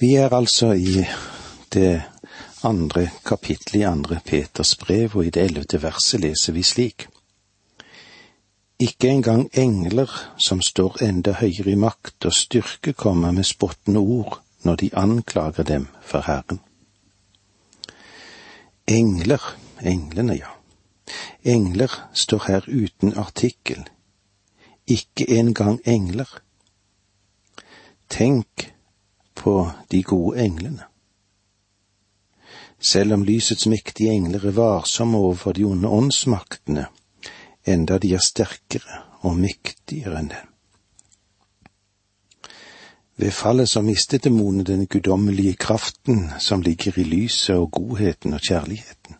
Vi er altså i det andre kapittelet i andre Peters brev, og i det ellevte verset leser vi slik. Ikke engang engler som står enda høyere i makt og styrke, kommer med spottende ord når de anklager dem for Herren. Engler, englene, ja. Engler står her uten artikkel. Ikke engang engler. Tenk på de gode englene. Selv om lysets mektige engler er varsomme overfor de onde åndsmaktene, enda de er sterkere og mektigere enn dem. Ved fallet så mistet demonene den guddommelige kraften som ligger i lyset og godheten og kjærligheten.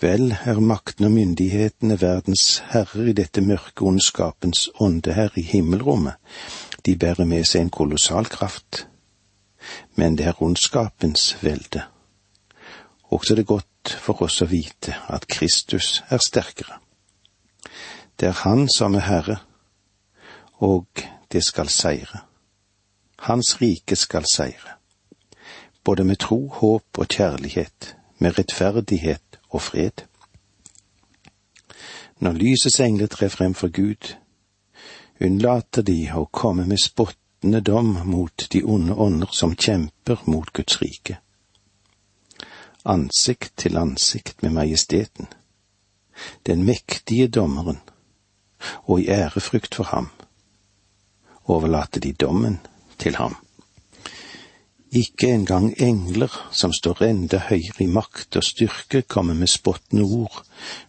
Vel er makten og myndighetene verdens herrer i dette mørke ondskapens her i himmelrommet, de bærer med seg en kolossal kraft. Men det er ondskapens velde. Også er det godt for oss å vite at Kristus er sterkere. Det er Han som er Herre, og det skal seire. Hans rike skal seire, både med tro, håp og kjærlighet, med rettferdighet og fred. Når lysets engler trer frem for Gud, unnlater de å komme med spottende dom mot de onde ånder som kjemper mot Guds rike. Ansikt til ansikt med majesteten, den mektige dommeren, og i ærefrykt for ham, overlater de dommen til ham. Ikke engang engler som står enda høyere i makt og styrke, kommer med spottende ord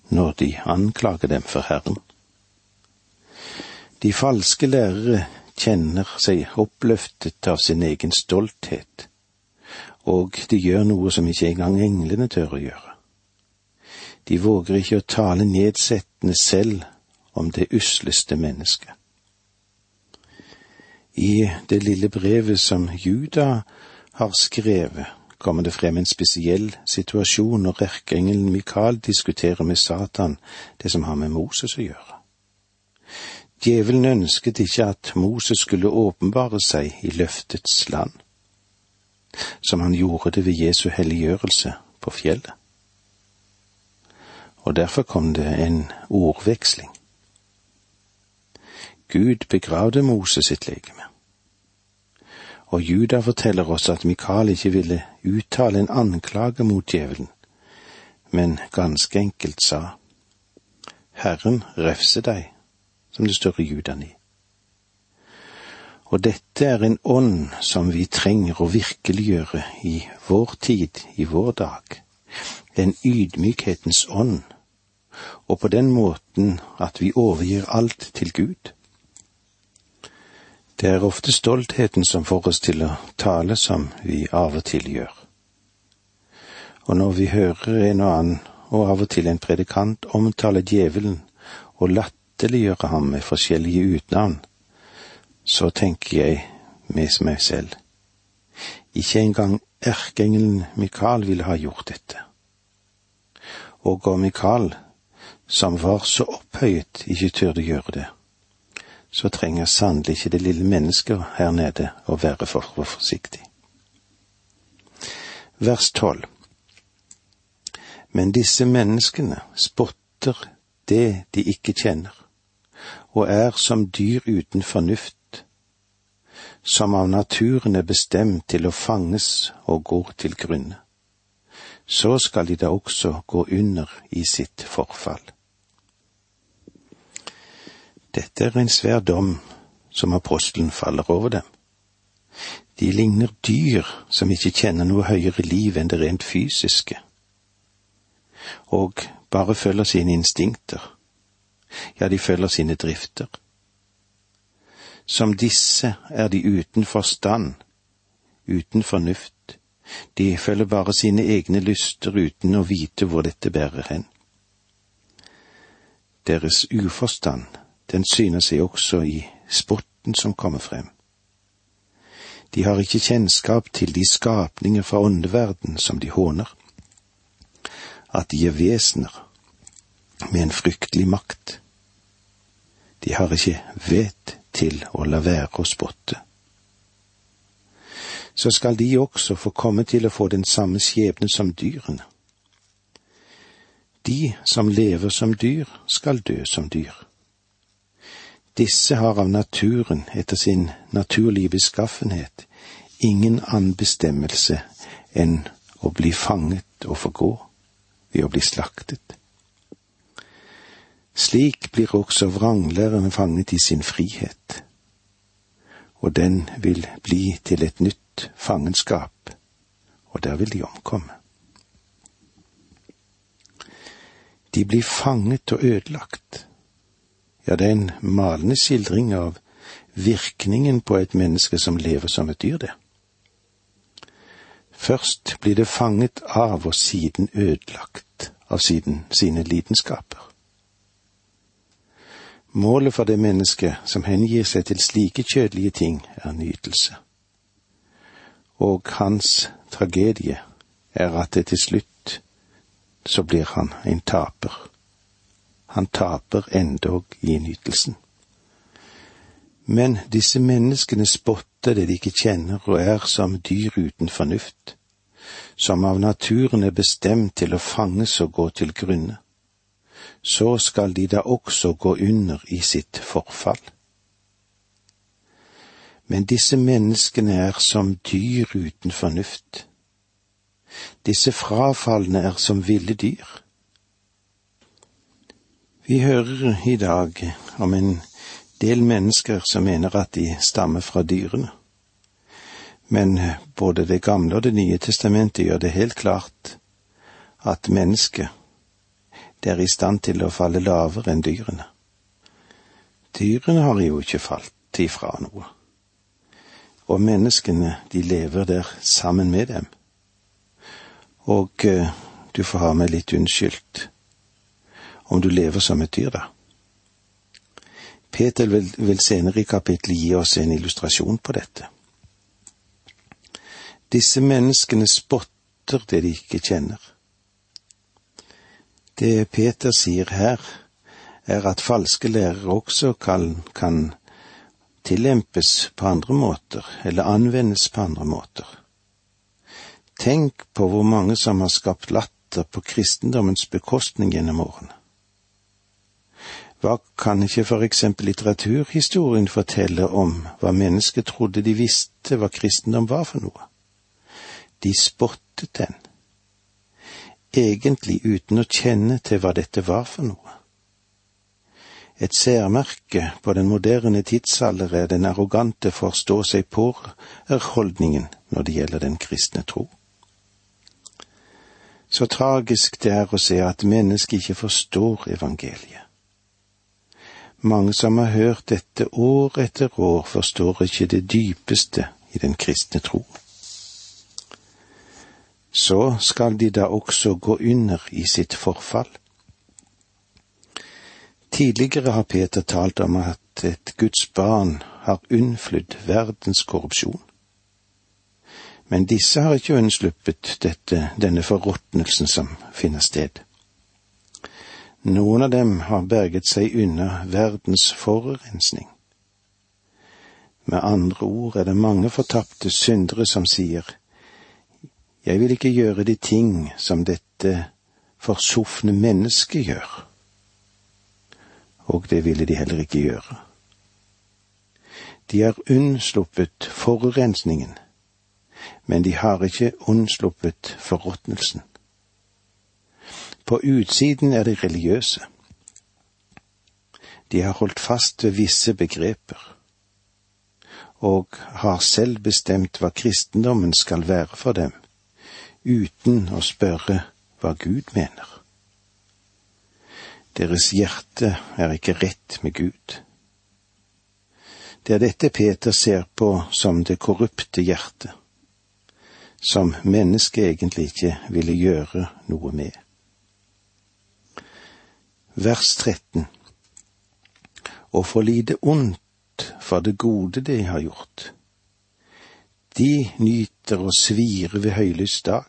når de anklager dem for Herren. De falske lærere kjenner seg oppløftet av sin egen stolthet, og de gjør noe som ikke engang englene tør å gjøre. De våger ikke å tale nedsettende selv om det usleste mennesket. I det lille brevet som Juda har skrevet, kommer det frem en spesiell situasjon når erkeengelen Mikael diskuterer med Satan det som har med Moses å gjøre. Djevelen ønsket ikke at Moses skulle åpenbare seg i løftets land, som han gjorde det ved Jesu helliggjørelse på fjellet. Og derfor kom det en ordveksling. Gud begravde Moses sitt legeme. Og Juda forteller oss at Mikael ikke ville uttale en anklage mot djevelen, men ganske enkelt sa, Herren refse deg som det står i Judani. Og dette er en ånd som vi trenger å virkeliggjøre i vår tid, i vår dag. En ydmykhetens ånd, og på den måten at vi overgir alt til Gud. Det er ofte stoltheten som får oss til å tale som vi av og til gjør. Og når vi hører en og annen, og av og til en predikant, omtale djevelen og latt latterliggjøre ham med forskjellige utnavn, så tenker jeg med meg selv. Ikke engang erkeengelen Mikael ville ha gjort dette. Og om Mikael, som var så opphøyet, ikke turde gjøre det, så trenger sannelig ikke det lille mennesket her nede å være for, for forsiktig. Vers tolv. Men disse menneskene spotter det de ikke kjenner og er som dyr uten fornuft, som av naturen er bestemt til å fanges og går til grunne. Så skal de da også gå under i sitt forfall. Dette er en svær dom som apostelen faller over dem. De ligner dyr som ikke kjenner noe høyere liv enn det rent fysiske, og bare følger sine instinkter ja, de følger sine drifter. Som disse er de uten forstand, uten fornuft, de følger bare sine egne lyster uten å vite hvor dette bærer hen. Deres uforstand, den syner seg også i spotten som kommer frem. De har ikke kjennskap til de skapninger fra åndeverden som de håner, at de er vesener med en fryktelig makt. De har ikke vett til å la være å spotte. så skal de også få komme til å få den samme skjebne som dyrene. De som lever som dyr, skal dø som dyr. Disse har av naturen, etter sin naturlige beskaffenhet, ingen annen bestemmelse enn å bli fanget og forgå ved å bli slaktet. Slik blir også vranglærerne fanget i sin frihet, og den vil bli til et nytt fangenskap, og der vil de omkomme. De blir fanget og ødelagt. Ja, det er en malende skildring av virkningen på et menneske som lever som et dyr, det. Først blir det fanget av og siden ødelagt av siden sine lidenskaper. Målet for det mennesket som hengir seg til slike kjødelige ting, er nytelse. Og hans tragedie er at det til slutt så blir han en taper. Han taper endog i nytelsen. Men disse menneskene spotter det de ikke kjenner og er som dyr uten fornuft, som av naturen er bestemt til å fanges og gå til grunne. Så skal de da også gå under i sitt forfall. Men disse menneskene er som dyr uten fornuft. Disse frafalne er som ville dyr. Vi hører i dag om en del mennesker som mener at de stammer fra dyrene. Men både Det gamle og Det nye testamentet gjør det helt klart at mennesket det er i stand til å falle lavere enn dyrene. Dyrene har jo ikke falt ifra noe, og menneskene, de lever der sammen med dem. Og uh, du får ha meg litt unnskyldt om du lever som et dyr, da. Peter vil, vil senere i kapittelet gi oss en illustrasjon på dette. Disse menneskene spotter det de ikke kjenner. Det Peter sier her, er at falske lærere også kan, kan tillempes på andre måter, eller anvendes på andre måter. Tenk på hvor mange som har skapt latter på kristendommens bekostning gjennom årene. Hva kan ikke for eksempel litteraturhistorien fortelle om hva mennesker trodde de visste hva kristendom var for noe? De spottet den, egentlig uten å kjenne til hva dette var for noe. Et særmerke på den moderne tidsalder er den arrogante forstå seg på-holdningen når det gjelder den kristne tro. Så tragisk det er å se at mennesket ikke forstår evangeliet. Mange som har hørt dette år etter år, forstår ikke det dypeste i den kristne tro. Så skal de da også gå under i sitt forfall. Tidligere har Peter talt om at et Guds barn har unnflydd verdens korrupsjon. Men disse har ikke unnsluppet dette, denne forråtnelsen som finner sted. Noen av dem har berget seg unna verdens forurensning. Med andre ord er det mange fortapte syndere som sier, Jeg vil ikke gjøre de ting som dette forsufne mennesket gjør. Og det ville de heller ikke gjøre. De har unnsluppet forurensningen, men de har ikke unnsluppet forråtnelsen. På utsiden er de religiøse. De har holdt fast ved visse begreper, og har selv bestemt hva kristendommen skal være for dem, uten å spørre hva Gud mener. Deres hjerte er ikke rett med Gud. Det er dette Peter ser på som det korrupte hjertet, som mennesket egentlig ikke ville gjøre noe med vers 13. Å få lide ondt for det gode de har gjort. De nyter å svire ved høylys dag.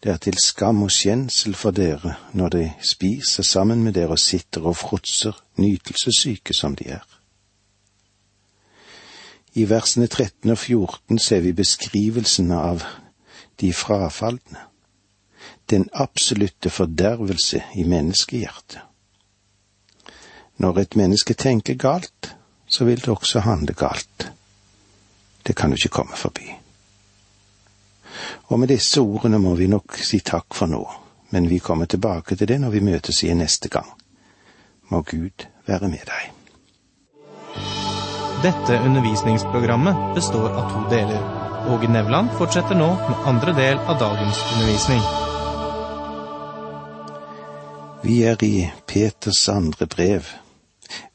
Det er til skam og skjensel for dere når de spiser sammen med dere og sitter og fråtser, nytelsessyke som de er. I versene 13 og 14 ser vi beskrivelsen av de frafalne, den absolutte fordervelse i menneskehjertet. Når et menneske tenker galt, så vil det også handle galt. Det kan du ikke komme forbi. Og med disse ordene må vi nok si takk for nå, men vi kommer tilbake til det når vi møtes igjen neste gang. Må Gud være med deg. Dette undervisningsprogrammet består av to deler. Åge Nevland fortsetter nå med andre del av dagens undervisning. Vi er i Peters andre brev.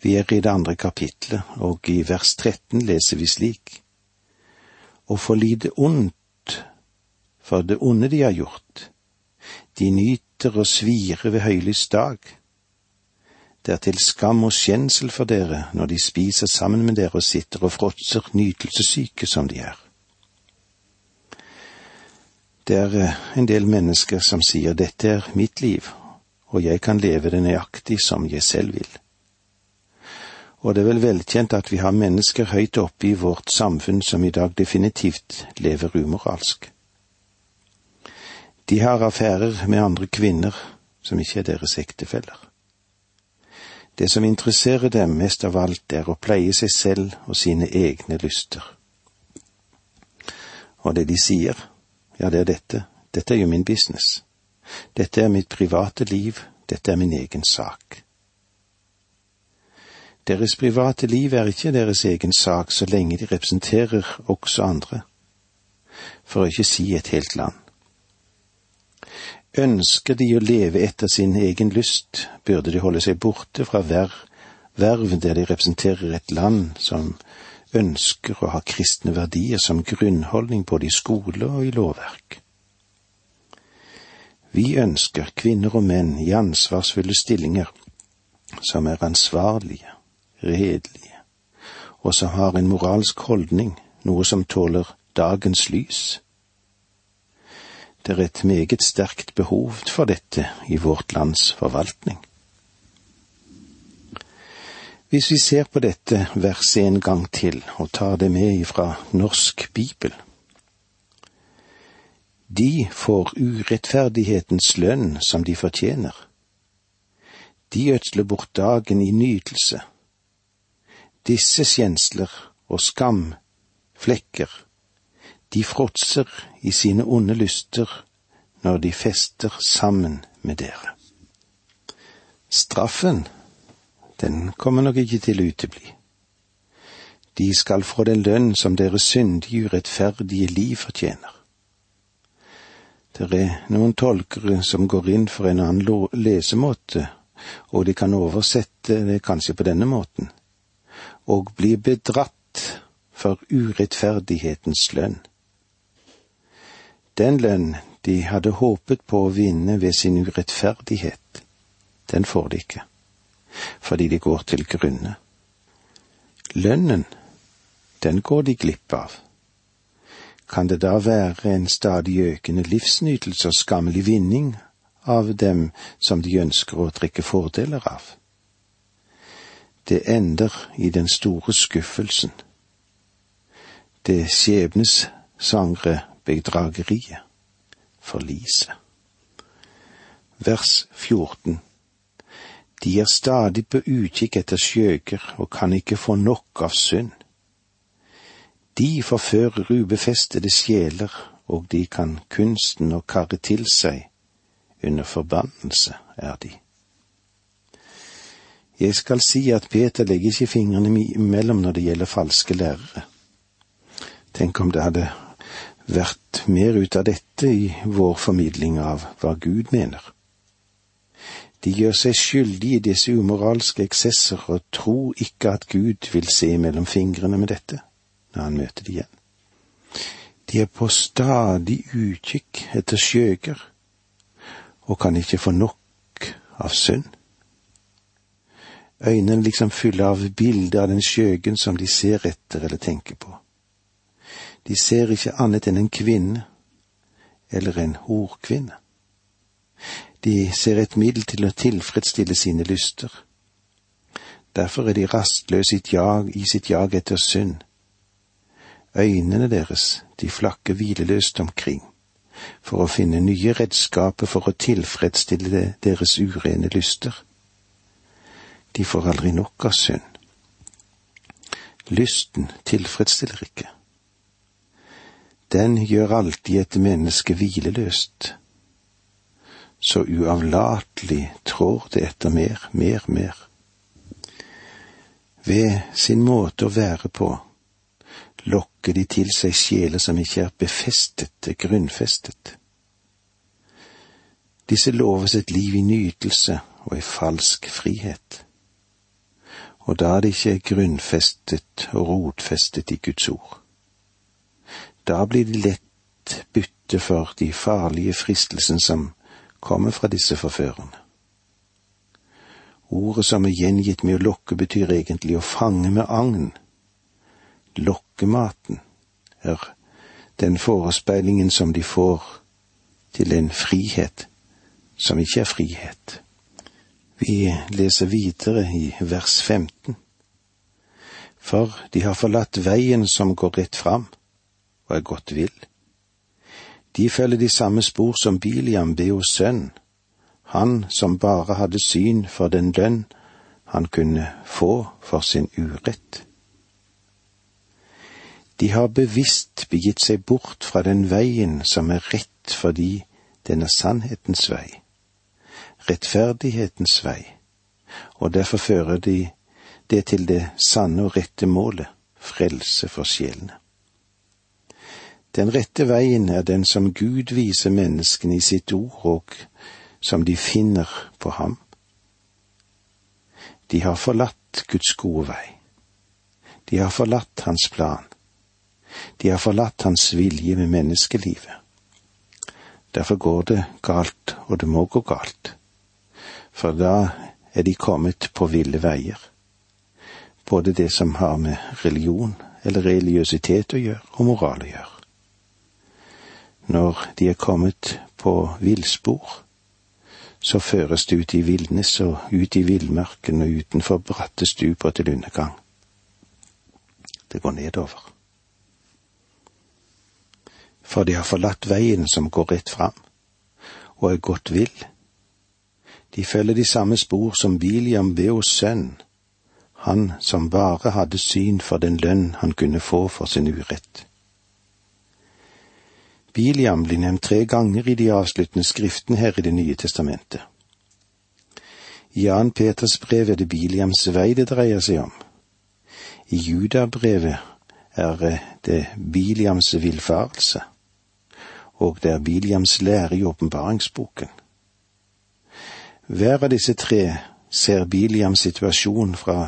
Vi er i det andre kapitlet, og i vers 13 leser vi slik. Og få lide ondt for det onde de har gjort. De nyter å svire ved høylys dag. Det er til skam og skjensel for dere når de spiser sammen med dere og sitter og fråtser nytelsessyke som de er. Det er eh, en del mennesker som sier dette er mitt liv, og jeg kan leve det nøyaktig som jeg selv vil. Og det er vel velkjent at vi har mennesker høyt oppe i vårt samfunn som i dag definitivt lever umoralsk. De har affærer med andre kvinner som ikke er deres ektefeller. Det som interesserer dem mest av alt, er å pleie seg selv og sine egne lyster. Og det de sier, ja, det er dette, dette er jo min business. Dette er mitt private liv, dette er min egen sak. Deres private liv er ikke deres egen sak så lenge de representerer også andre, for å ikke si et helt land. Ønsker de å leve etter sin egen lyst, burde de holde seg borte fra verv, verv der de representerer et land som ønsker å ha kristne verdier som grunnholdning både i skole og i lovverk. Vi ønsker kvinner og menn i ansvarsfulle stillinger som er ansvarlige, redelige, og som har en moralsk holdning, noe som tåler dagens lys. Det er et meget sterkt behov for dette i vårt lands forvaltning. Hvis vi ser på dette verset en gang til og tar det med ifra Norsk Bibel. De får urettferdighetens lønn som de fortjener. De ødsler bort dagen i nytelse. Disse skjensler og skam, flekker, de fråtser i sine onde lyster når de fester sammen med dere. Straffen, den kommer nok ikke til å utebli. De skal få den lønn som deres syndige, urettferdige liv fortjener. Det er noen tolkere som går inn for en annen lesemåte, og de kan oversette det kanskje på denne måten, og bli bedratt for urettferdighetens lønn. Den lønn de hadde håpet på å vinne ved sin urettferdighet, den får de ikke, fordi de går til grunne. Lønnen, den går de glipp av. Kan det da være en stadig økende livsnytelse og skammelig vinning av dem som de ønsker å trekke fordeler av? Det ender i den store skuffelsen. Det skjebnesangre bedrageriet, forliset. Vers 14 De er stadig på utkikk etter skjøger og kan ikke få nok av synd. De forfører ubefestede sjeler, og de kan kunsten å karre til seg, under forbannelse er de. Jeg skal si at Peter legger ikke fingrene imellom når det gjelder falske lærere. Tenk om det hadde vært mer ut av dette i vår formidling av hva Gud mener. De gjør seg skyldige i disse umoralske eksesser og tror ikke at Gud vil se mellom fingrene med dette når han møter de igjen. De er på stadig utkikk etter skjøger og kan ikke få nok av synd. Øynene liksom fyller av bildet av den skjøgen som de ser etter eller tenker på. De ser ikke annet enn en kvinne, eller en horkvinne. De ser et middel til å tilfredsstille sine lyster. Derfor er de rastløse i sitt jag etter synd. Øynene deres, de flakker hvileløst omkring, for å finne nye redskaper for å tilfredsstille deres urene lyster. De får aldri nok av synd. Lysten tilfredsstiller ikke. Den gjør alltid et menneske hvileløst. Så uavlatelig trår det etter mer, mer, mer. Ved sin måte å være på lokker de til seg sjeler som ikke er befestet, grunnfestet. Disse lover et liv i nytelse og i falsk frihet. Og da er det ikke grunnfestet og rotfestet i Guds ord. Da blir de lett bytte for de farlige fristelsen som kommer fra disse forførerne. Ordet som er gjengitt med å lokke, betyr egentlig å fange med agn. Lokkematen er den forespeilingen som de får til en frihet som ikke er frihet. Vi leser videre i vers 15. For de har forlatt veien som går rett fram, og er godt vill. De følger de samme spor som Biliam, Beos sønn, han som bare hadde syn for den lønn han kunne få for sin urett. De har bevisst begitt seg bort fra den veien som er rett fordi den er sannhetens vei rettferdighetens vei, og derfor fører de det til det sanne og rette målet, frelse for sjelene. Den rette veien er den som Gud viser menneskene i sitt ord, og som de finner på ham. De har forlatt Guds gode vei. De har forlatt Hans plan. De har forlatt Hans vilje med menneskelivet. Derfor går det galt, og det må gå galt for da er de kommet på ville veier. Både det som har med religion eller religiøsitet å gjøre, og moral å gjøre. Når de er kommet på villspor, så føres det ut i villnis og ut i villmarken og utenfor bratte stuper til undergang. Det går nedover. For de har forlatt veien som går rett fram, og er gått vill de følger de samme spor som Biliam hos sønn, han som bare hadde syn for den lønn han kunne få for sin urett. Biliam blir nevnt tre ganger i de avsluttende skriftene her i Det nye testamentet. I Jan Peters brev er det Biliams vei det dreier seg om. I Judabrevet er det Biliams villfarelse, og det er Biliams lære i åpenbaringsboken. Hver av disse tre ser Biliams situasjon fra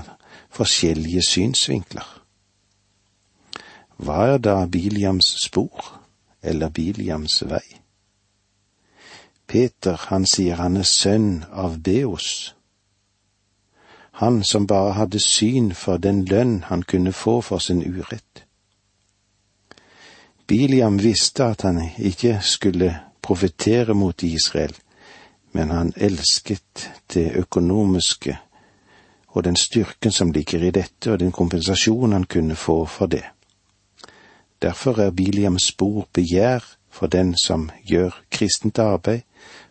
forskjellige synsvinkler. Hva er da Biliams spor, eller Biliams vei? Peter, han sier han er sønn av Beos. Han som bare hadde syn for den lønn han kunne få for sin urett. Biliam visste at han ikke skulle profetere mot Israel, men han elsket det økonomiske og den styrken som ligger i dette, og den kompensasjonen han kunne få for det. Derfor er Biliams spor begjær for den som gjør kristent arbeid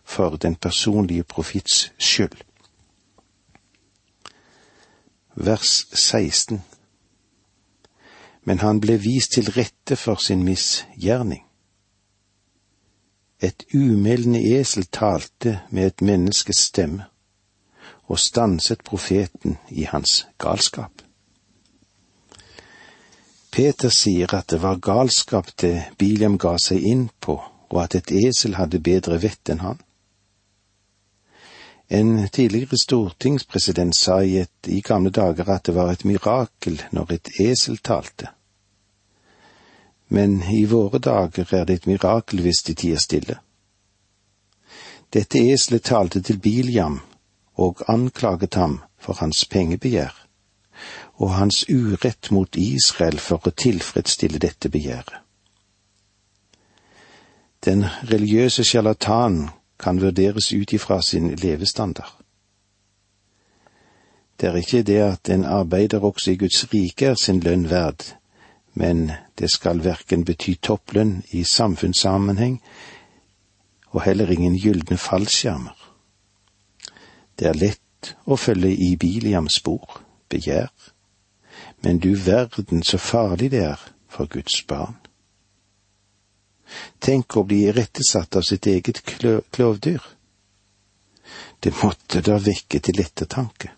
for den personlige profits skyld. Vers 16 Men han ble vist til rette for sin misgjerning. Et umeldende esel talte med et menneskes stemme og stanset profeten i hans galskap. Peter sier at det var galskap det Biliam ga seg inn på, og at et esel hadde bedre vett enn han. En tidligere stortingspresident sa i, et, i gamle dager at det var et mirakel når et esel talte men i våre dager er det et mirakel hvis de tier stille. Dette eselet talte til Biliam og anklaget ham for hans pengebegjær, og hans urett mot Israel for å tilfredsstille dette begjæret. Den religiøse sjarlatan kan vurderes ut ifra sin levestandard. Det er ikke det at en arbeider også i Guds rike er sin lønn verd, men det skal verken bety topplønn i samfunnssammenheng og heller ingen gylne fallskjermer. Det er lett å følge i Biliams spor, begjær, men du verden så farlig det er for Guds barn. Tenk å bli irettesatt av sitt eget klovdyr. Det måtte da vekke til ettertanke.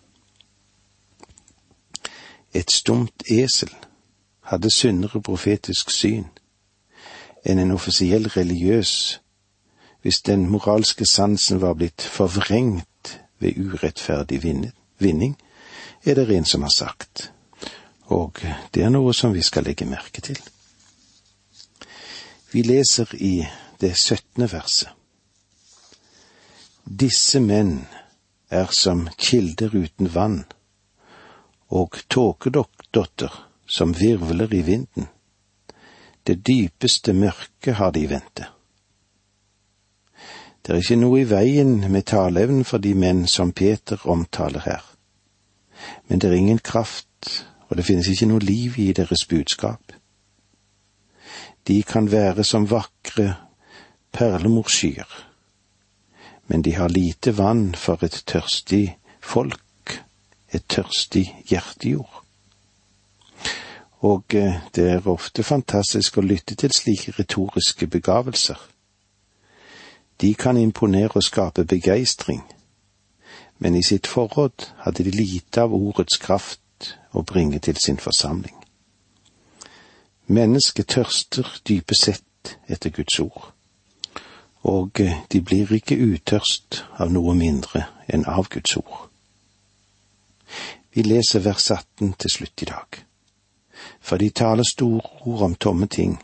Et stumt esel hadde sunnere profetisk syn enn en offisiell religiøs hvis den moralske sansen var blitt forvrengt ved urettferdig vinning, er det en som har sagt, og det er noe som vi skal legge merke til. Vi leser i det syttende verset. Disse menn er som kilder uten vann, og tåkedotter som virvler i vinden. Det dypeste mørket har de i vente. Det er ikke noe i veien med taleevnen for de menn som Peter omtaler her, men det er ingen kraft, og det finnes ikke noe liv i deres budskap. De kan være som vakre perlemorskyer, men de har lite vann for et tørstig folk, et tørstig hjertejord og eh, det er ofte fantastisk å lytte til slike retoriske begavelser. De kan imponere og skape begeistring, men i sitt forråd hadde de lite av ordets kraft å bringe til sin forsamling. Mennesket tørster dypest sett etter Guds ord, og eh, de blir ikke utørst av noe mindre enn av Guds ord. Vi leser vers 18 til slutt i dag for de taler store ord om tomme ting,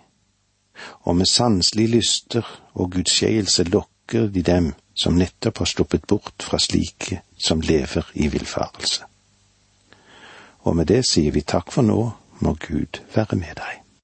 og med sanselige lyster og gudskjeielse lokker de dem som nettopp har sluppet bort fra slike som lever i villfarelse. Og med det sier vi takk for nå, må Gud være med deg.